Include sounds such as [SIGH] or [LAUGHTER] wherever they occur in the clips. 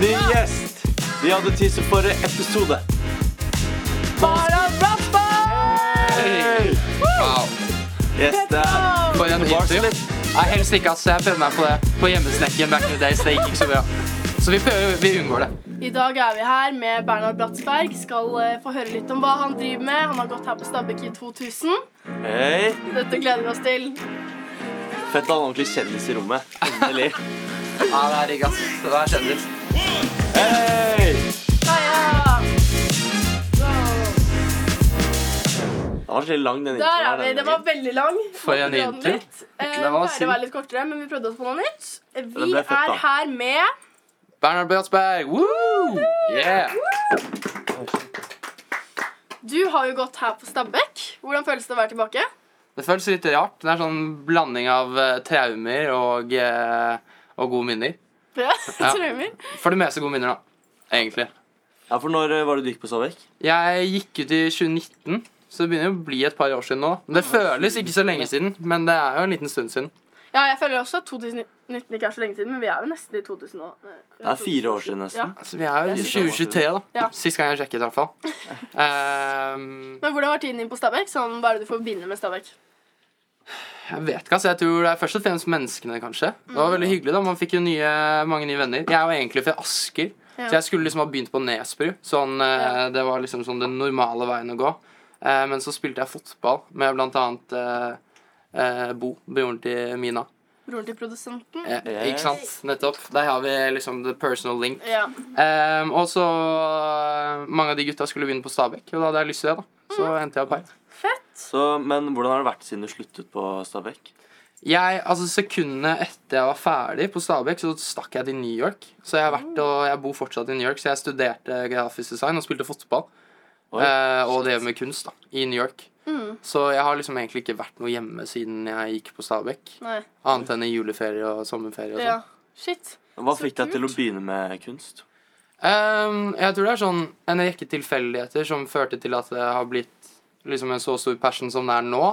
Ny gjest. Vi hadde teaser forrige episode. Bara! Hey! Wow. Gjest er For en intro. litt. Nei, helst ikke, ass. Jeg prøvde meg på det. På hjemmesnekken back in the days. Det gikk ikke så bra. Så vi prøver, vi unngår det. I dag er vi her med Bernhard Bratsberg. Skal eh, få høre litt om hva han driver med. Han har gått her på Stabekk i 2000. Hei. Dette gleder vi oss til. Fett å ha en ordentlig kjendis i rommet. Endelig. Ja, det er digg, ass. Det er kjendis. Den var litt lang, den Der introen er vi. Den var veldig lang. For en dra den intro. Eh, Den var pleier å være litt kortere, men vi prøvde oss på noe nytt. Vi ble fett, da. er her med Bernhard Bratsberg. Woo! Yeah. Du har jo gått her på Stabekk. Hvordan føles det å være tilbake? Det føles litt rart. Det er sånn blanding av eh, traumer og, eh, og gode minner. Ja, Ja. Traumer. For det meste gode minner, da. Egentlig. Ja, for når eh, var det du gikk på Stabekk? Jeg gikk ut i 2019, så det begynner jo å bli et par år siden nå. Det føles ikke så lenge siden, men det er jo en liten stund siden. Ja, jeg føler også at 2019 ikke er så lenge siden, men vi er jo nesten i 2000 nå. Det er fire år siden nesten. Ja. Altså, vi er jo i Det er 2023, da. Ja. Sist gang jeg sjekket, i hvert fall. [LAUGHS] Ehm, Men hvordan var tiden din på Stabæk? Sånn, hva er det du forbinder med Stabekk? Jeg vet ikke, altså. Jeg tror det er først og fremst menneskene, kanskje. Det var veldig hyggelig, da. Man fikk jo nye, mange nye venner. Jeg er jo egentlig fra Asker, Ja. så jeg skulle liksom ha begynt på Nesbru. Sånn, eh, Ja. Det var liksom sånn den normale veien å gå. Eh, men så spilte jeg fotball med blant annet eh, Bo, broren til Mina. Broren til produsenten? Eh. Ikke sant? Nettopp. Der har vi liksom the personal link. Ja. Og så Mange av de gutta skulle begynne på Stabekk, og da hadde jeg lyst til det. da Så endte jeg opp her. Så, men hvordan har det vært siden du sluttet på Stabekk? Jeg, altså Sekundene etter jeg var ferdig på Stabekk, så stakk jeg til New York. Så jeg har vært og jeg bor fortsatt i New York, så jeg studerte grafisk design og spilte fotball. Oi, eh, og drev med kunst da i New York. Mm. Så jeg har liksom egentlig ikke vært noe hjemme siden jeg gikk på Stabekk. Annet enn i juleferie og sommerferie og sånn. Ja. Shit. Hva Så fikk deg til å begynne med kunst? Um, jeg tror det er sånn en rekke tilfeldigheter som førte til at det har blitt liksom en så stor passion som det er nå.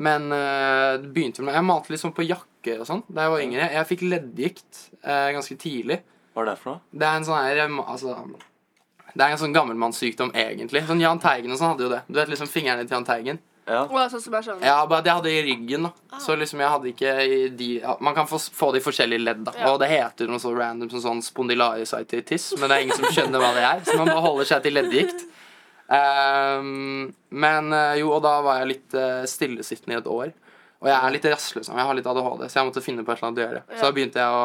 Men uh, det begynte med Jeg malte liksom på jakker og sånn da jeg var yngre. Jeg fikk leddgikt uh, ganske tidlig. Hva er det for noe? Det er en sånn her eh, Altså Det er en sånn gammelmannssykdom, egentlig. Sånn Jahn Teigen og sånn hadde jo det. Du vet liksom fingrene til Jahn Teigen. Ja. Som jeg. Ja, bare at jeg hadde i ryggen, da. Så liksom jeg hadde ikke i de ja, Man kan få, få det i forskjellige ledd, da. Ja. Og det heter noe så random som sånn spondylariositis, men det er ingen som skjønner hva det er. Så man bare holder seg til leddgikt. Ehm, men eh, jo, og da var jeg litt uh, stillesittende i et år. Og jeg er litt rastløs. Jeg har litt ADHD, så jeg måtte finne på et eller annet å gjøre. Så da begynte jeg å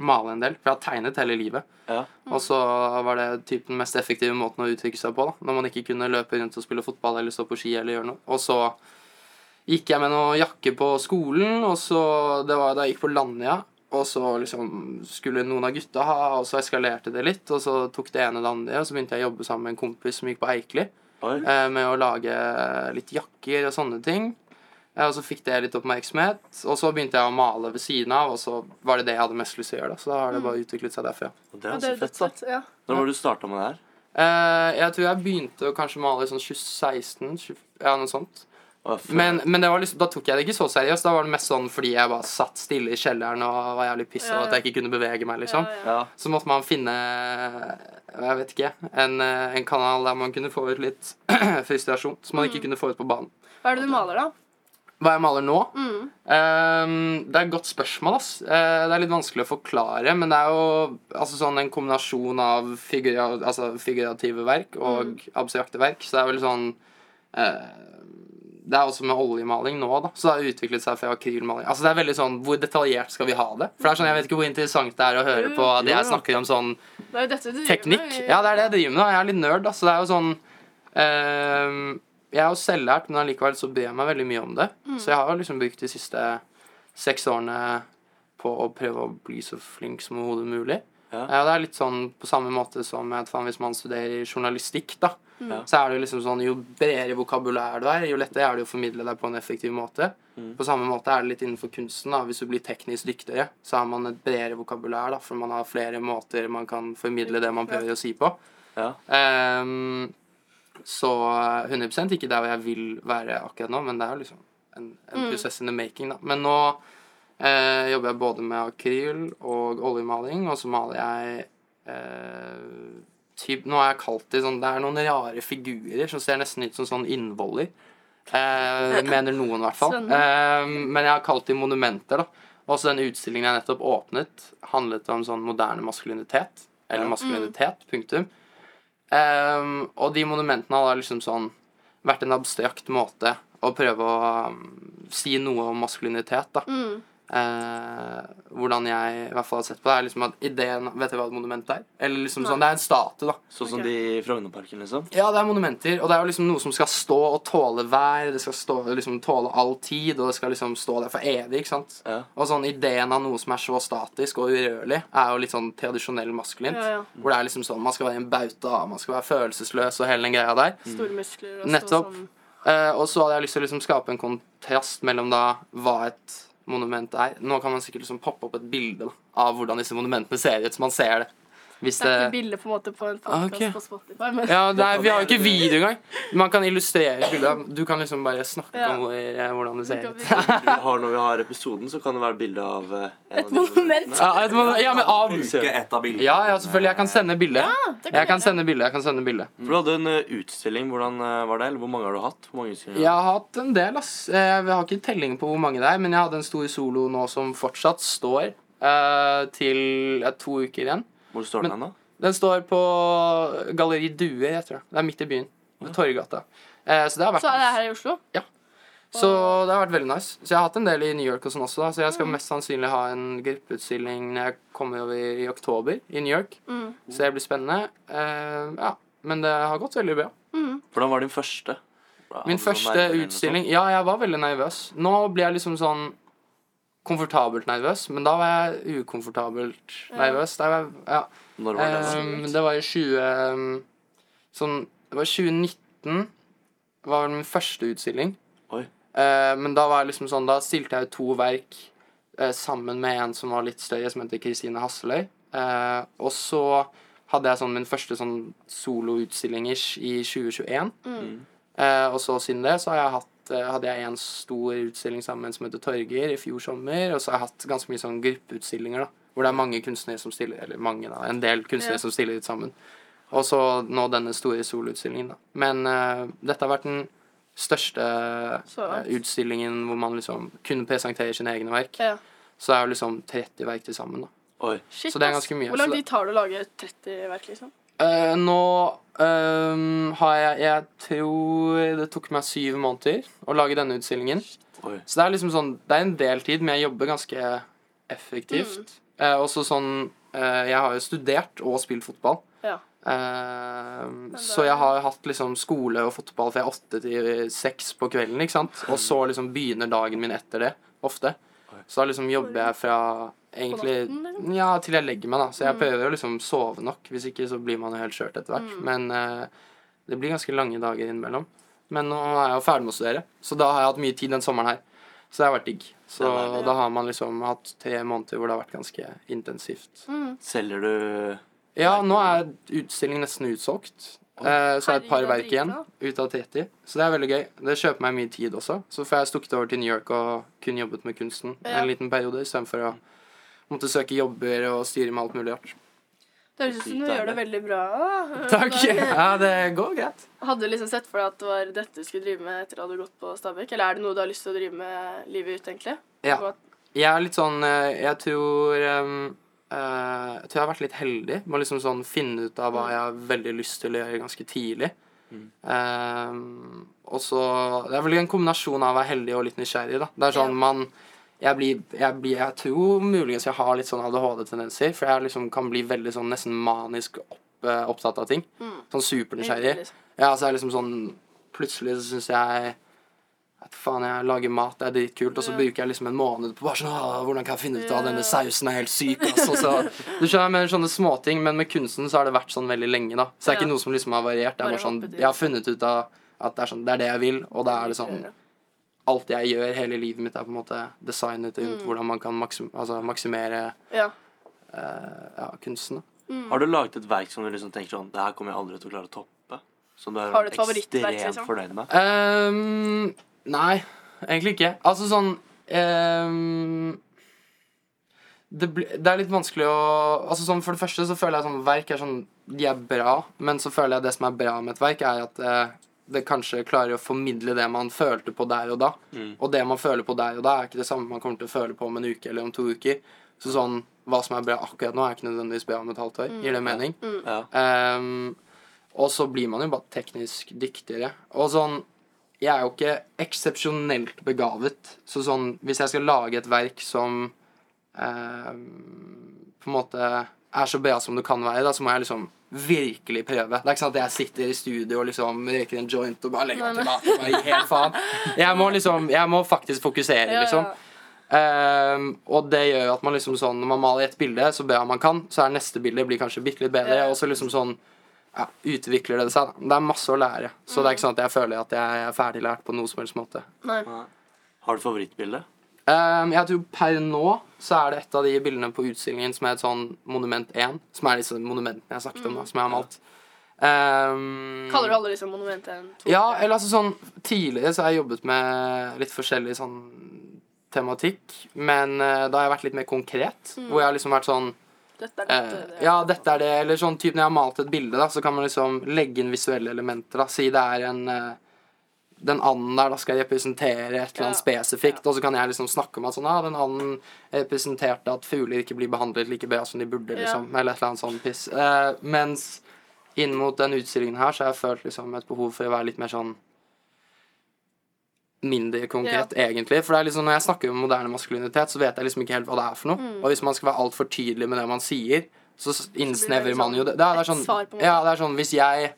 male en del, for jeg har tegnet hele livet. ja. Og så var det typ den mest effektive måten å uttrykke seg på, da. Når man ikke kunne løpe rundt og spille fotball eller stå på ski eller gjøre noe. Og så gikk jeg med noe jakke på skolen, og så Det var da jeg gikk på Landøya. Og så liksom skulle noen av gutta ha, og så eskalerte det litt. Og så tok det ene det andre, og så begynte jeg å jobbe sammen med en kompis som gikk på Eikli. Eh, med å lage litt jakker og sånne ting. Eh, og så fikk det litt oppmerksomhet. Og så begynte jeg å male ved siden av, og så var det det jeg hadde mest lyst til å gjøre. da Så da har det bare utviklet seg derfra. Og Det er så fett, da. Ja. Når var det du starta med det her? Eh, jeg tror jeg begynte å kanskje male i sånn 2016. 20, ja, noe sånt. Men, men det var liksom, da tok jeg det ikke så seriøst. Da var det mest sånn fordi jeg bare satt stille i kjelleren og var jævlig pissa Ja, ja. at jeg ikke kunne bevege meg. liksom Ja. Så måtte man finne jeg vet ikke, en, eh, en kanal der man kunne få ut litt [CLEARS THROAT] frustrasjon. Som man Mm. ikke kunne få ut på banen. Hva er det du maler, da? Hva jeg maler nå? Mm. Um, det er et godt spørsmål. ass. uh, det er litt vanskelig å forklare, men det er jo altså, sånn en kombinasjon av figura, altså, figurative verk og abstrakte verk. Så det er vel sånn eh, Det er også med oljemaling nå, da. Så det har utviklet seg fra akrylmaling. Altså det er veldig sånn, Hvor detaljert skal vi ha det? For det er sånn, Jeg vet ikke hvor interessant det er å høre på det jeg snakker om sånn teknikk. Ja, det er det jeg driver med. Jeg er litt nerd, da. Så det er jo sånn ehm, Jeg er jo selvlært, men allikevel så bryr jeg meg veldig mye om det. Så jeg har jo liksom brukt de siste seks årene på å prøve å bli så flink som overhodet mulig. Ja. Ja, det er litt sånn på samme måte som hvis man studerer journalistikk, da. Ja. Så er det jo liksom sånn Jo bredere vokabulær du er, jo lettere er det å formidle deg på en effektiv måte. Mm. På samme måte er det litt innenfor kunsten. da Hvis du blir teknisk dyktigere, så har man et bredere vokabulær, da for man har flere måter man kan formidle det man prøver å si på. Ja. Um, så 100 ikke der hvor jeg vil være akkurat nå, men det er jo liksom en, en Mm. prosess in the making, da. Men nå eh, jobber jeg både med akryl og oljemaling, og så maler jeg eh, typ, Nå har jeg kalt de sånn Det er noen rare figurer som ser nesten ut som sånn innvoller. Eh, [LAUGHS] mener noen, i hvert fall. Eh, men jeg har kalt de monumenter, da. Også den utstillingen jeg nettopp åpnet, handlet om sånn moderne maskulinitet. Eller maskulinitet. Punktum. Eh, og de monumentene har liksom sånn vært en abstrakt måte å prøve å um, si noe om maskulinitet, da. Mm. Eh, hvordan jeg i hvert fall har sett på det, er liksom at ideen Vet dere hva et monument er? Eller liksom sånn, Det er en statue, da. Sånn som de i Frognerparken, liksom. Ja, det er monumenter, og det er jo liksom noe som skal stå og tåle vær. Det skal stå, liksom tåle all tid, og det skal liksom stå der for evig. ikke sant? Ja. Og sånn ideen av noe som er så statisk og urørlig, er jo litt sånn tradisjonell maskulint. Ja, ja. Hvor det er liksom sånn man skal være en bauta, man skal være følelsesløs og hele den greia der. Store muskler og Nettopp. sånn. Eh, og så hadde jeg lyst til å liksom skape en kontrast mellom da hva et monument er. Nå kan man sikkert liksom poppe opp et bilde da, av hvordan disse monumentene ser ut, så man ser det. Hvis Det er ikke bilde på en måte på en podkast podcast på Spotify, men ja, det er, Vi har jo ikke video engang. Man kan illustrere bildet. Du kan liksom bare snakke Ja. om hvor, eh, hvordan det ser ut. har, når vi har episoden, så kan det være bilde av eh, Et av monument. Ja, et monument- ja, men av et av. Ja, ja, selvfølgelig. Jeg kan sende bilde. Ja, kan Jeg kan jeg sende bilde. Jeg kan sende bilde. For du hadde en eh, utstilling. Hvordan var det? Eller hvor mange har du hatt? Hvor mange utstillinger? Jeg har hatt en del, ass. Jeg har ikke telling på hvor mange det er, men jeg hadde en stor solo nå som fortsatt står uh, til uh, to uker igjen. Hvor står den da? Den står på Galleri Due, jeg tror. Det er midt i byen. Ved Torgata. Eh, så det har vært Så er det her i Oslo? Ja. Så det har vært veldig nice. Så jeg har hatt en del i New York og sånn også. da Så jeg skal Mm. mest sannsynlig ha en gruppeutstilling når jeg kommer over i oktober i New York. Mm. Så det blir spennende. Eh, ja. Men det har gått veldig bra. Mm. Hvordan var din første? Min første utstilling Ja, jeg var veldig nervøs. Nå blir jeg liksom sånn komfortabelt nervøs, men da var jeg ukomfortabelt nervøs. Da var jeg, ja. Når var det? Ehm, det var i 20 ehm, Sånn Det var 2019 var min første utstilling. Oi. Uh, men da var jeg liksom sånn Da stilte jeg to verk uh, sammen med en som var litt større, som heter Kristine Hasseløy. Uh, og så hadde jeg sånn min første sånn soloutstilling-ish i 2021. Mm. Eh, og så siden det så har jeg hatt, eh, hadde jeg en stor utstilling sammen med en som heter Torger i fjor sommer. Og så har jeg hatt ganske mye sånn gruppeutstillinger, da. Hvor det er mange kunstnere som stiller Eller mange, da. En del kunstnere Ja. som stiller ut sammen. Og så nå denne store soloutstillingen, da. Men uh, dette har vært den største uh, utstillingen hvor man liksom kunne presentere sine egne verk. Ja. Så det er jo liksom 30 verk til sammen, da. Oi. Shit, Så det er ganske mye, Hvor lang tid tar det å lage 30 verk, liksom? Eh, nå um, har jeg Jeg tror det tok meg syv måneder å lage denne utstillingen. Oi. Så det er liksom sånn Det er en del tid, men jeg jobber ganske effektivt. Eh, også sånn uh, Jeg har jo studert og spilt fotball. Ja. Uh, så jeg har hatt liksom skole og fotball fra åtte til seks på kvelden, ikke sant? Og så liksom begynner dagen min etter det, ofte. Så da liksom jobber jeg fra egentlig liksom? Ja, til jeg legger meg, da. Så jeg Mm. prøver å liksom sove nok. Hvis ikke så blir man jo helt skjørt etter hvert. Mm. Men eh, det blir ganske lange dager innimellom. Men nå er jeg jo ferdig med å studere, så da har jeg hatt mye tid den sommeren her. Så det har vært digg. Så Det er deilig. da har man liksom hatt tre måneder hvor det har vært ganske intensivt. Mm. Selger du Ja, nå er utstillingen nesten utsolgt. Eh, så er det et par verk er igjen ut av 30. Så det er veldig gøy. Det kjøper meg mye tid også. Så får jeg stukket over til New York og kun jobbet med kunsten Ja. en liten periode istedenfor å måtte søke jobber og styre med alt mulig rart. Det høres ut som du gjør det veldig bra. Takk. [LAUGHS] Ja, det går greit. Hadde du liksom sett for deg at det var dette du skulle drive med etter at du hadde gått på Stabekk, Eller er det noe du har lyst til å drive med livet ut, egentlig? Ja. Jeg er litt sånn eh, Jeg tror um, Jeg tror jeg har vært litt heldig med å liksom sånn finne ut av hva jeg har veldig lyst til å gjøre ganske tidlig. Mm. Um, og så Det er vel en kombinasjon av å være heldig og litt nysgjerrig, da. Det er sånn man jeg, blir, jeg, blir, jeg tror muligens jeg har litt sånn ADHD-tendenser, for jeg liksom kan bli veldig sånn nesten manisk opp, eh, opptatt av ting. Mm. Sånn supernysgjerrig. Liksom. Ja, så er liksom sånn Plutselig så syns jeg at faen, jeg lager mat, det er dritkult, og så Ja. bruker jeg liksom en måned på bare sånn Hvordan kan jeg finne ut av denne sausen er helt syk, altså. Så, du skjønner, med sånne småting, men med kunsten så har det vært sånn veldig lenge, da. Så det er Ja. ikke noe som liksom har variert. Det er Bare sånn. Jeg har funnet ut av at det er sånn Det er det jeg vil, og da er det sånn Alt jeg gjør, hele livet mitt, er på en måte designet rundt Mm. hvordan man kan maksim, altså, maksimere Ja. Uh, ja, kunsten. Mm. Har du laget et verk som du liksom tenker sånn Det her kommer jeg aldri til å klare å toppe? Som du er Har du et favorittverk, ekstremt liksom? fornøyd med? Ehm, nei, egentlig ikke. Altså sånn um, det, det er litt vanskelig å Altså sånn For det første så føler jeg sånn verk er sånn De er bra, men så føler jeg det som er bra med et verk, er at eh, det kanskje klarer å formidle det man følte på der og da. Mm. Og det man føler på der og da, er ikke det samme man kommer til å føle på om en uke eller om to uker. Så sånn Hva som er bra akkurat nå, er ikke nødvendigvis bra om et halvt år. Gir det mening? Ja. Um, og så blir man jo bare teknisk dyktigere. Og sånn Jeg er jo ikke eksepsjonelt begavet. Så sånn Hvis jeg skal lage et verk som eh, på en måte er så bra som det kan være, da, så må jeg liksom virkelig prøve. Det er ikke sånn at jeg sitter i studio og liksom røyker en joint og bare legger meg tilbake. Bare, helt faen. Jeg må liksom Jeg må faktisk fokusere, liksom. Ehm, og det gjør at man liksom sånn Når man maler ett bilde så bra man kan, så er neste bilde blir kanskje bitte litt bedre. Og så liksom sånn ja, utvikler det seg. da. Det er masse å lære. Så det er ikke sånn at jeg føler at jeg er ferdiglært på noe som helst måte. Nei. Har du favorittbilde? Um, jeg tror per nå så er det et av de bildene på utstillingen som er et sånn Monument 1. Som er disse monumentene jeg snakket om, da, som jeg har malt. Um, Kaller du alle disse monumentene? en ja, eller altså sånn Tidligere så har jeg jobbet med litt forskjellig sånn tematikk, men uh, da har jeg vært litt mer konkret. Hvor jeg har liksom vært sånn Dette er eh, dette. det- Ja, dette er det. Eller sånn type når jeg har malt et bilde, da, så kan man liksom legge inn visuelle elementer. da Si det er en eh, den anden der da skal representere et eller annet Ja. spesifikt, og så kan jeg liksom snakke om at sånn, ja, den anden representerte at fugler ikke blir behandlet like bra som de burde, Ja. liksom. Eller et eller annet sånn piss. Eh, mens inn mot den utstillingen her så har jeg følt liksom et behov for å være litt mer sånn mindre konkret, egentlig. For det er liksom, når jeg snakker om moderne maskulinitet, så vet jeg liksom ikke helt hva det er for noe. Og hvis man skal være altfor tydelig med det man sier, så s- innsnevrer man jo det. Det er, det er sånn, ja, det er sånn Hvis jeg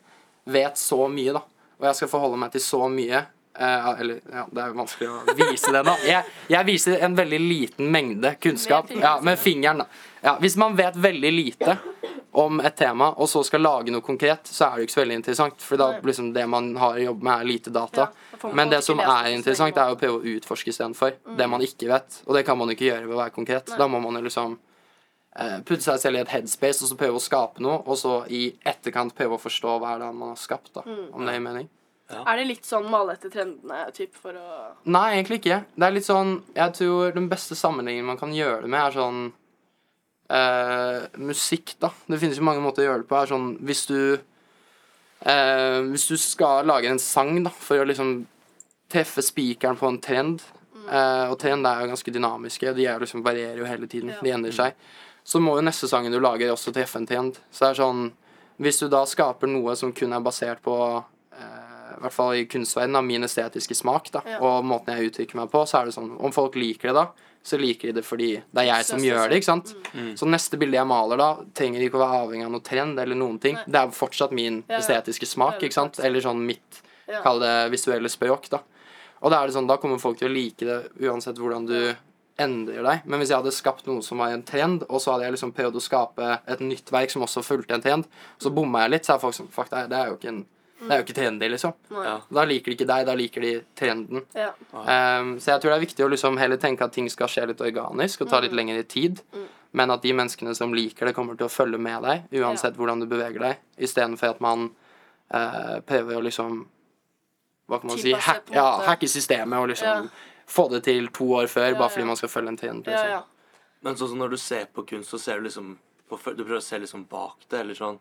vet så mye, da, og jeg skal forholde meg til så mye eh, Eller, ja, det er jo vanskelig å vise det, da. Jeg, jeg viser en veldig liten mengde kunnskap. Med fingeren. Ja, med fingeren, da. Ja, hvis man vet veldig lite om et tema, og så skal lage noe konkret, så er det ikke så veldig interessant. For da liksom det man har å jobbe med, er lite data. Ja, Men det som er interessant, er å prøve å utforske istedenfor det man ikke vet. Og det kan man jo ikke gjøre ved å være konkret. Da må man jo liksom eh, putte seg selv i et headspace og så prøve å skape noe, og så i etterkant prøve å forstå hva er det man har skapt, da. Om det gir mening. Er det litt sånn male etter trendene typ, for å Nei, egentlig ikke. Det er litt sånn Jeg tror den beste sammenligningen man kan gjøre det med, er sånn eh, Musikk, da. Det finnes jo mange måter å gjøre det på. Er sånn Hvis du eh, Hvis du skal lage en sang, da, for å liksom treffe spikeren på en trend eh, Og trend er jo ganske dynamiske. De jo liksom varierer jo hele tiden. Ja. De endrer seg. Så må jo neste sangen du lager, også treffe en trend. Så det er sånn Hvis du da skaper noe som kun er basert på eh, i hvert fall i kunstverdenen, av min estetiske smak da, Ja. og måten jeg uttrykker meg på, så er det sånn Om folk liker det, da, så liker de det fordi det er jeg som gjør det. ikke sant? Så neste bilde jeg maler, da, trenger ikke å være avhengig av noe trend eller noen ting. Nei. Det er fortsatt min Ja, estetiske smak, ikke sant? Eller sånn mitt Ja. Kall det visuelle språk, da. Og da er det sånn, da kommer folk til å like det uansett hvordan du endrer deg. Men hvis jeg hadde skapt noe som var en trend, og så hadde jeg liksom prøvd å skape et nytt verk som også fulgte en trend, så bomma jeg litt, så er folk som Fuck, det det er jo ikke en det er jo ikke trendy, liksom. Ja. Da liker de ikke deg, da liker de trenden. Ja. Um, så jeg tror det er viktig å liksom heller tenke at ting skal skje litt organisk og ta litt lengre tid. Men at de menneskene som liker det, kommer til å følge med deg uansett hvordan du beveger deg. Istedenfor at man uh, prøver å liksom Hva kan man si? Hack, ja, hacke systemet og liksom Ja. få det til to år før Ja, bare fordi ja. man skal følge en trend. Liksom. ja. Men sånn som når du ser på kunst, så ser du liksom på, Du prøver å se liksom bak det, eller sånn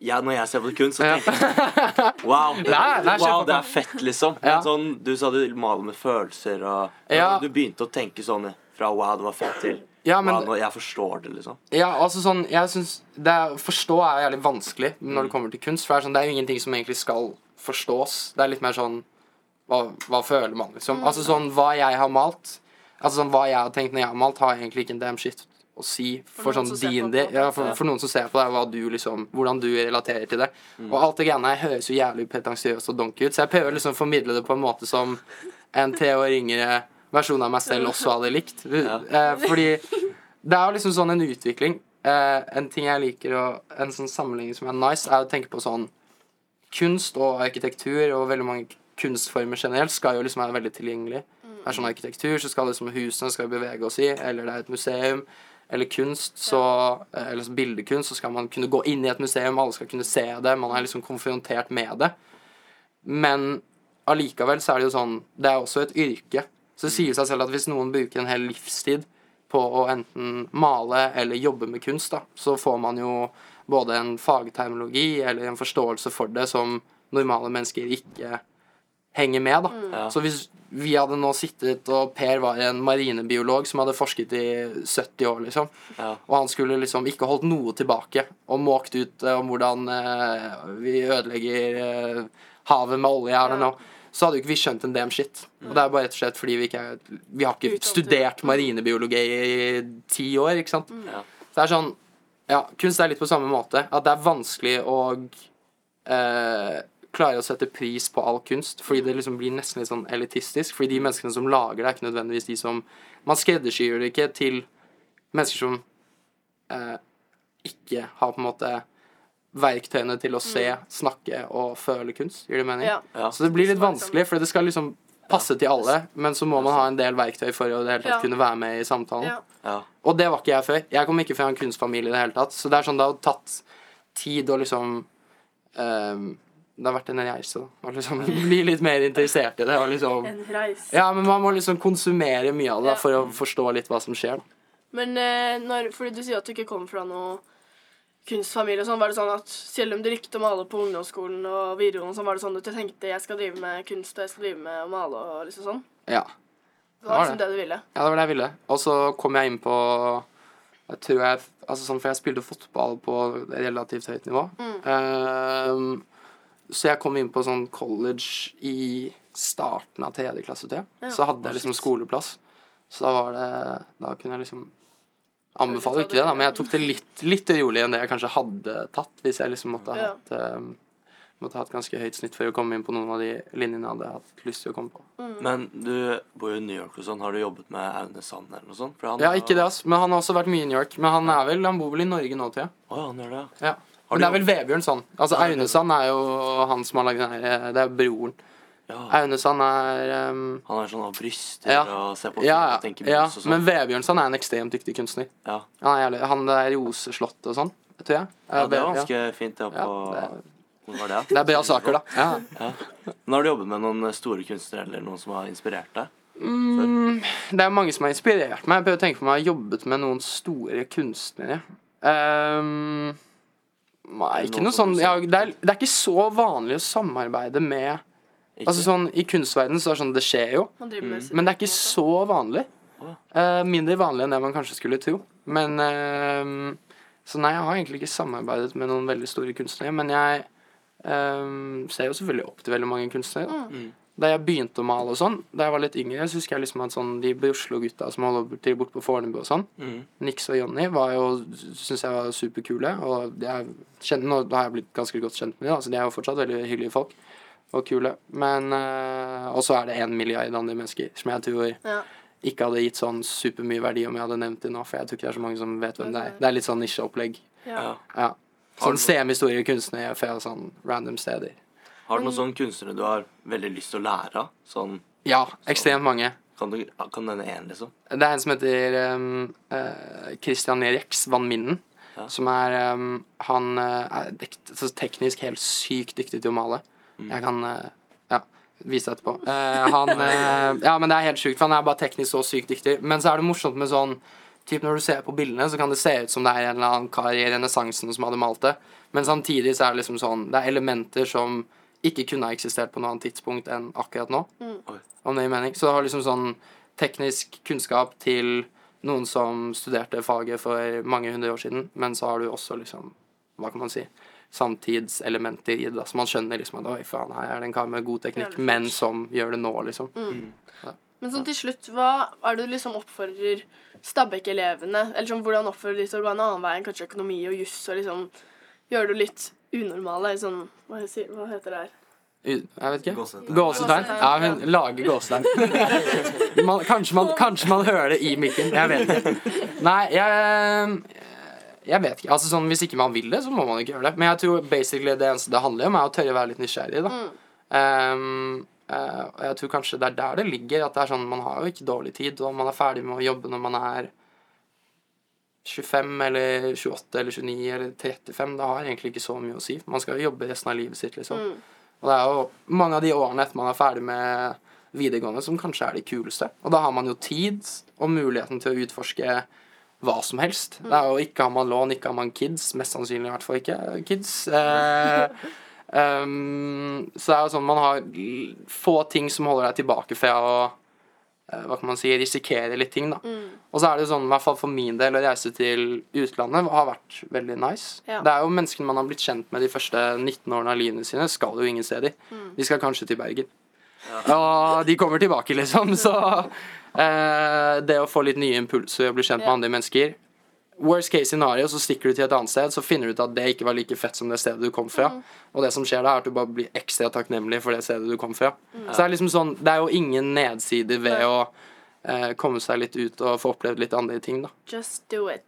ja, Når jeg ser på kunst, så tenker jeg [LAUGHS] Wow, det, Nei, nei, wow, det er fett, liksom. Men Ja. sånn, du sa du maler med følelser, og Ja. du begynte å tenke sånn fra wow, det var fett, til Ja, men- wow, jeg forstår det, liksom. Ja, altså sånn, jeg synes det er, Forstå er jævlig vanskelig når det kommer til kunst. For det er, sånn, det er jo ingenting som egentlig skal forstås. Det er litt mer sånn Hva, hva føler man, liksom? Altså sånn, Hva jeg har malt Altså sånn, Hva jeg har tenkt når jeg har malt, har egentlig ikke en damn shit å si for, noen sånn din del. det, Ja, for, for noen som ser på deg, hva du liksom hvordan du relaterer til det. Og alt det greiene her høres jo jævlig pretensiøst og donkey ut, så jeg prøver liksom å formidle det på en måte som en tre år yngre versjon av meg selv også hadde likt. Eh, fordi det er jo liksom sånn en utvikling. Eh, en ting jeg liker, og en sånn sammenligning som er nice, er å tenke på sånn Kunst og arkitektur og veldig mange kunstformer generelt skal jo liksom være veldig tilgjengelig. Det er sånn arkitektur, så skal liksom husene skal bevege oss i, eller det er et museum. Eller kunst, så eh, Eller bildekunst, så skal man kunne gå inn i et museum, alle skal kunne se det. Man er liksom konfrontert med det. Men allikevel så er det jo sånn Det er også et yrke. Så det sier seg selv at hvis noen bruker en hel livstid på å enten male eller jobbe med kunst, da, så får man jo både en fagterminologi eller en forståelse for det som normale mennesker ikke henger med, da. Ja. Så hvis vi hadde nå sittet, og Per var en marinebiolog som hadde forsket i 70 år, liksom, Ja. og han skulle liksom ikke holdt noe tilbake og måkt ut eh, om hvordan eh, vi ødelegger eh, havet med olje her Ja. noe, så hadde jo ikke vi skjønt en damn shit. Og det er bare rett og slett fordi vi ikke Vi har ikke studert marinebiologi i ti år, ikke sant. Ja. Så det er sånn Ja, kunst er litt på samme måte. At det er vanskelig å eh, klare å sette pris på all kunst, fordi det liksom blir nesten litt sånn elitistisk. Fordi de menneskene som lager det, er ikke nødvendigvis de som Man skreddersyr det ikke til mennesker som eh, ikke har på en måte verktøyene til å se, snakke og føle kunst. Gir det mening? Ja. Ja. Så det blir litt vanskelig, for det skal liksom passe til alle, men så må man ha en del verktøy for å det hele tatt kunne være med i samtalen. Ja. Ja. Og det var ikke jeg før. Jeg kom ikke fra en kunstfamilie i det hele tatt. Så det er sånn det har tatt tid å liksom ehm, Det har vært en reise, da. Liksom [LAUGHS] bli litt mer interessert i det. Liksom En reise. Ja, men man må liksom konsumere mye av det da, for å forstå litt hva som skjer. da. Men eh, når, fordi du sier at du ikke kommer fra noe kunstfamilie og sånn, var det sånn at selv om du likte å male på ungdomsskolen og videregående, sånn, var det sånn at du tenkte jeg skal drive med kunst og jeg skal drive med å male og liksom sånn? Ja. Det var var liksom det du ville? ja, det var det jeg ville. Og så kom jeg inn på jeg tror jeg, altså sånn, For jeg spilte fotball på relativt høyt nivå. Ehm, så jeg kom inn på sånn college i starten av tredje klasse, tror jeg. Ja. Så hadde jeg liksom skoleplass. Så da var det Da kunne jeg liksom Anbefaler ikke det, da, men jeg tok det litt, litt rolig enn det jeg kanskje hadde tatt hvis jeg liksom måtte ha Ja. hatt ehm, Måtte ha hatt ganske høyt snitt for å komme inn på noen av de linjene jeg hadde hatt lyst til å komme på. Men du bor jo i New York og sånn. Har du jobbet med Aune Sand eller noe sånt? For han Ja, ikke det, ass. Men han har også vært mye i New York. Men han er vel, han bor vel i Norge nå, tror jeg. Oh, ja, han gjør det. Ja. Har Men det er vel Vebjørn sånn. Altså Aunesand det er jo han som har lagd den her Det er broren. Ja. Aunesand er um, Han er sånn av bryster Ja. og ser på Ja, ja. og tenker ja. og sånn. Men Vebjørn Sand er en ekstremt dyktig kunstner. Ja. Han er jævlig Han der Roseslottet og sånn, tror jeg. ja, det er ja. ganske fint. Det, Ja, på, det er- Hvor var det? Det er bra saker, da. [LAUGHS] Ja. Ja. Men har du jobbet med noen store kunstnere eller noen som har inspirert deg? Mm, det er mange som har inspirert meg. Jeg prøver å tenke på om jeg har jobbet med noen store kunstnere. Um, nei, ikke noe sånn ja, det, er, det er ikke så vanlig å samarbeide med Ikke? Altså sånn I kunstverdenen så er det sånn Det skjer jo, Mm. men det er ikke så vanlig. Eh, mindre vanlig enn det man kanskje skulle tro. Men uh, Så nei, jeg har egentlig ikke samarbeidet med noen veldig store kunstnere. Men jeg eh, ser jo selvfølgelig opp til veldig mange kunstnere. Da. Mm. Da jeg begynte å male og sånn, da jeg var litt yngre, så husker jeg liksom at sånn de Oslo-gutta som holder til borte på Fornebu og sånn, Mm. Nix og Jonny, var jo Syns jeg var superkule. Og jeg kjenner, nå har jeg blitt ganske godt kjent med dem, altså de er jo fortsatt veldig hyggelige folk. Og kule. Men øh, Og så er det én milliard andre mennesker som jeg tror Ja. ikke hadde gitt sånn supermye verdi om jeg hadde nevnt dem nå, for jeg tror ikke det er så mange som vet hvem det er. Det er litt sånn nisjeopplegg. Ja. Ja. Sånn semistore kunstnere fra sånn random steder. Har du noen sånne kunstnere du har veldig lyst til å lære av? Sånn, Ja, ekstremt mange. kan du kan denne én, liksom? Det er en som heter um, uh, Christian Rex Van Minden. Ja. Som er um, Han eh, er teknisk helt sykt dyktig til å male. Mm. Jeg kan uh, ja, vise deg etterpå. Uh, han [LAUGHS] Ja, men det er helt sjukt, for han er bare teknisk så sykt dyktig. Men så er det morsomt med sånn Typ Når du ser på bildene, så kan det se ut som det er en eller annen kar i renessansen som hadde malt det. Men samtidig så er det liksom sånn Det er elementer som ikke kunne ha eksistert på noe annet tidspunkt enn akkurat nå. Mm. Om det gir mening. Så det har liksom sånn teknisk kunnskap til noen som studerte faget for mange hundre år siden, men så har du også liksom Hva kan man si? Samtidselementer i det. Så man skjønner liksom at oi, faen, her er det en kar med god teknikk, men som gjør det nå, liksom. Men sånn til slutt, hva er det du liksom oppfordrer Stabæk-elevene Eller sånn, hvordan oppfordrer de til å gå en annen vei enn kanskje økonomi og juss, og liksom gjøre det litt unormale? Sånn, hva, heter, hva heter det her? Jeg vet ikke. Gåsetegn. Ja, hun lager gåsetegn. [LAUGHS] Kanskje, man, kanskje man hører det i mikken. Jeg vet ikke. Nei, jeg Jeg vet ikke. Altså sånn, Hvis ikke man vil det, så må man ikke gjøre det. Men jeg tror basically det eneste det handler om, er å tørre å være litt nysgjerrig. da. Um, uh, jeg tror kanskje det er der det ligger. At det er sånn, Man har jo ikke dårlig tid, og man er ferdig med å jobbe når man er 25 eller 28 eller 29 eller 35. Det har egentlig ikke så mye å si. Man skal jo jobbe resten av livet sitt, liksom. Og det er jo mange av de årene etter man er ferdig med videregående som kanskje er de kuleste. Og da har man jo tid og muligheten til å utforske hva som helst. Det er jo Ikke har man lån, ikke har man kids. Mest sannsynlig i hvert fall ikke kids. Eh, um, [LAUGHS] så det er jo sånn man har få ting som holder deg tilbake fra å hva kan man si, risikere litt ting, da. Og så er det jo sånn, i hvert fall for min del, å reise til utlandet har vært veldig nice. Ja. Det er jo menneskene man har blitt kjent med de første 19 årene av livet sine, skal jo ingen steder. De skal kanskje til Bergen. Og de kommer tilbake, liksom. [LAUGHS] Så eh, det å få litt nye impulser og bli kjent med andre mennesker Worst case scenario, så stikker du til et annet sted, så finner du ut at det ikke var like fett som det stedet du kom fra. Og det som skjer da, er at du bare blir ekstra takknemlig for det stedet du kom fra. Så det er liksom sånn Det er jo ingen nedsider ved Nei. å eh, komme seg litt ut og få opplevd litt andre ting, da. Just do it.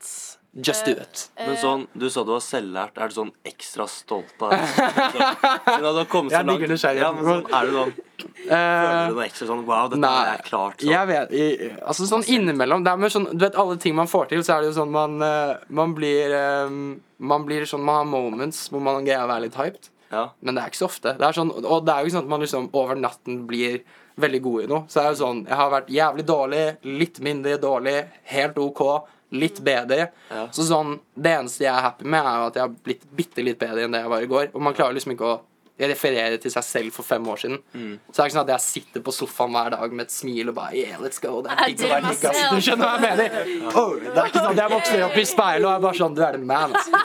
Just do Eh, it. Men sånn, du sa du var selvlært. Er du sånn ekstra stolt av [LAUGHS] det? Siden du har kommet så Jeg digger nysgjerrigheten. Ja, men sånn, er du sånn Føler Eh, du noe ekstra sånn Wow, dette Nei. jeg klart sånn. Jeg vet i- Altså sånn innimellom Det er med sånn Du vet alle ting man får til, så er det jo sånn man eh, Man blir eh, Man blir sånn Man har moments hvor man greier å være litt hyped. Ja. Men det er ikke så ofte. Det er sånn, og det er jo ikke sånn at man liksom over natten blir veldig god i noe. Så det er jo sånn Jeg har vært jævlig dårlig, litt mindre dårlig, helt OK, litt bedre. Ja. Så sånn Det eneste jeg er happy med, er jo at jeg har blitt bitte litt bedre enn det jeg var i går. Og man klarer liksom ikke å referere til seg selv for fem år siden. Mm. Så det er ikke sånn at jeg sitter på sofaen hver dag med et smil og bare Yeah, let's go. Det er digg å være digg, ass. Du skjønner hva jeg mener? Oh, det er ikke sånn at jeg vokser opp i speilet og er bare sånn Du er the man, altså.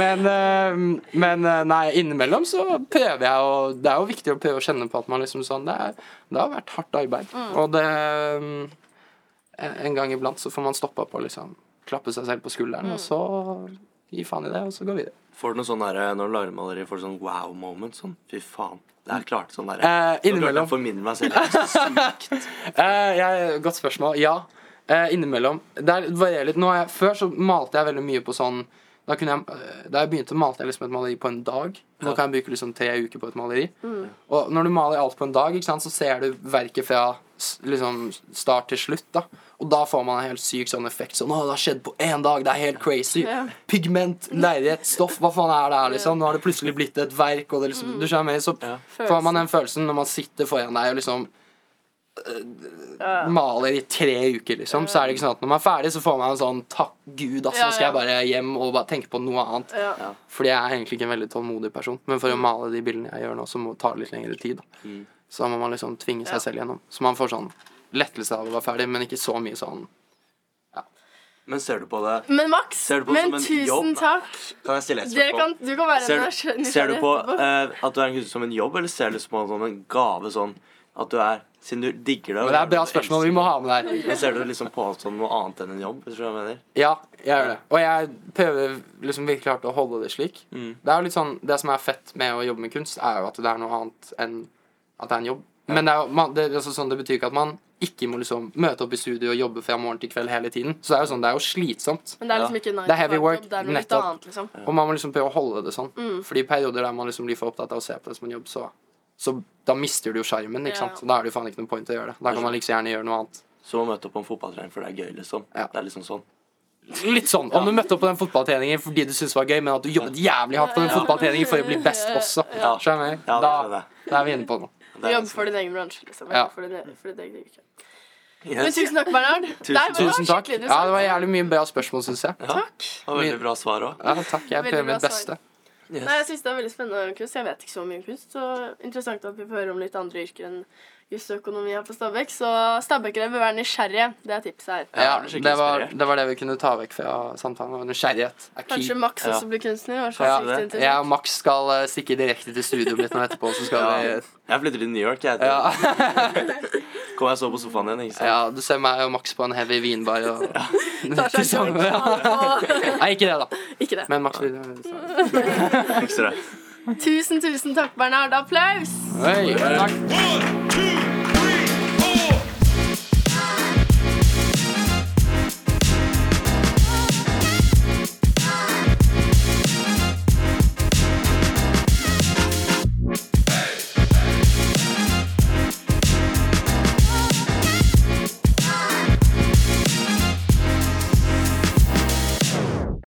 Men, eh, men eh, nei, innimellom så prøver jeg å Det er jo viktig å prøve å kjenne på at man liksom sånn Det, er, det har vært hardt arbeid. Og det mm, En gang iblant så får man stoppa på liksom klappe seg selv på skulderen, og så gi faen i det, og så gå videre. Får du noe sånn der når du lager maleri, får du sånn wow moment? Sånn fy faen. Det er klart sånn der. Eh, Jeg innimellom. formidler meg selv. Er sykt. [LAUGHS] Eh, jeg, godt spørsmål. Ja. Eh, innimellom. Det er- varierer litt. Nå jeg, før så malte jeg veldig mye på sånn da, kunne jeg, eh, da jeg begynte, malte jeg liksom et maleri på en dag. Nå kan jeg bruke liksom tre uker på et maleri. Og når du maler alt på en dag, ikke sant, så ser du verket fra liksom start til slutt. da Og da får man en helt syk sånn effekt. Sånn, å, det har skjedd på én dag, det er helt crazy. Ja. Pigment, leilighet, stoff, hva faen er det her, liksom? Nå har det plutselig blitt et verk, og det liksom Du skjønner, så Ja. får man den følelsen når man sitter foran deg og liksom uh, maler i tre uker, liksom. Så er det ikke sånn at når man er ferdig, så får man en sånn Takk Gud, ass, Ja, nå skal jeg bare hjem og bare tenke på noe annet. Ja. Fordi jeg er egentlig ikke en veldig tålmodig person. Men for å male de bildene jeg gjør nå, så må, det ta litt lengre tid. Da. Mm. Så da må man liksom tvinge seg selv gjennom. Så man får sånn lettelse av å være ferdig, men ikke så mye sånn Men ser du på det Men Max, Ser du på det men som en tusen jobb? takk. Kan jeg stille et spørsmål? kan, du kan være Ser, ser du på eh, at du er en kunstner som en jobb, eller ser du på det som en gave? Sånn at du er Siden du digger det. Men det er bra spørsmål vi må ha med der. det. Men ser du liksom på alt som noe annet enn en jobb? Hvis du hva jeg mener? Ja, jeg gjør det. Og jeg prøver liksom virkelig hardt å holde det slik. Mm. Det er jo litt sånn, det som er fett med å jobbe med kunst, er jo at det er noe annet enn at det er en jobb. Men det, er, jo- man, det, er altså sånn, det betyr ikke at man ikke må liksom møte opp i studio og jobbe fra morgen til kveld hele tiden. Så det er jo sånn, det er jo slitsomt. Men det er liksom Ja. ikke nice Det er heavy work, Det er noe litt nettopp. annet, liksom. Og man må liksom prøve å holde det sånn. Mm. Fordi i perioder der man liksom blir for opptatt av å se på det som en jobb, så, så da mister du jo sjarmen, ikke Ja. Da er det jo faen ikke noe point å gjøre det. Da kan man like liksom gjerne gjøre noe annet. Som å møte opp på en fotballtrening for det er gøy, liksom. Ja. Det er liksom sånn. Litt sånn. Om du møtte opp på den fotballtreningen fordi du syntes det var gøy, men at du jobbet jævlig hardt på den fotballtreningen for å bli best også. Skjønner du? Det Da, da er vi inne på noe. Du er jobber for din egen bransje, liksom. Ja. For din, for din egen yrke. Yes. Men tusen takk, Bernhard. Tusen- Tusen takk. Ja, det var jævlig mye bra spørsmål, syns jeg. Ja. Takk. Var veldig bra svar òg. Ja, takk. Jeg prøver mitt beste. Yes. Nei, jeg synes det er veldig spennende kunst. Jeg vet ikke så mye om kunst, så interessant at vi får høre om litt andre yrker enn jusøkonomi her på Stabekk. Så stabbekkere bør være nysgjerrige. Det er tipset her. Ja, Ja, det det var, det var det vi kunne ta vekk fra samtalen. og Nysgjerrighet er Kanskje Max Max Ja. også blir kunstner. Var så Ja, sykt Jeg og Max skal uh, stikke direkte til studioet mitt nå etterpå, så skal Ja. vi Jeg flytter til New York. Jeg ja. [LAUGHS] Kommer jeg så på sofaen igjen. ikke sant? ja, du ser meg og Max på en heavy vinbar og [LAUGHS] Tar seg en ja. [LAUGHS] Nei, ikke det, da. Ikke det. Men Max vil Fikser det. Tusen, tusen takk, Bernhard. Applaus! Hei, takk.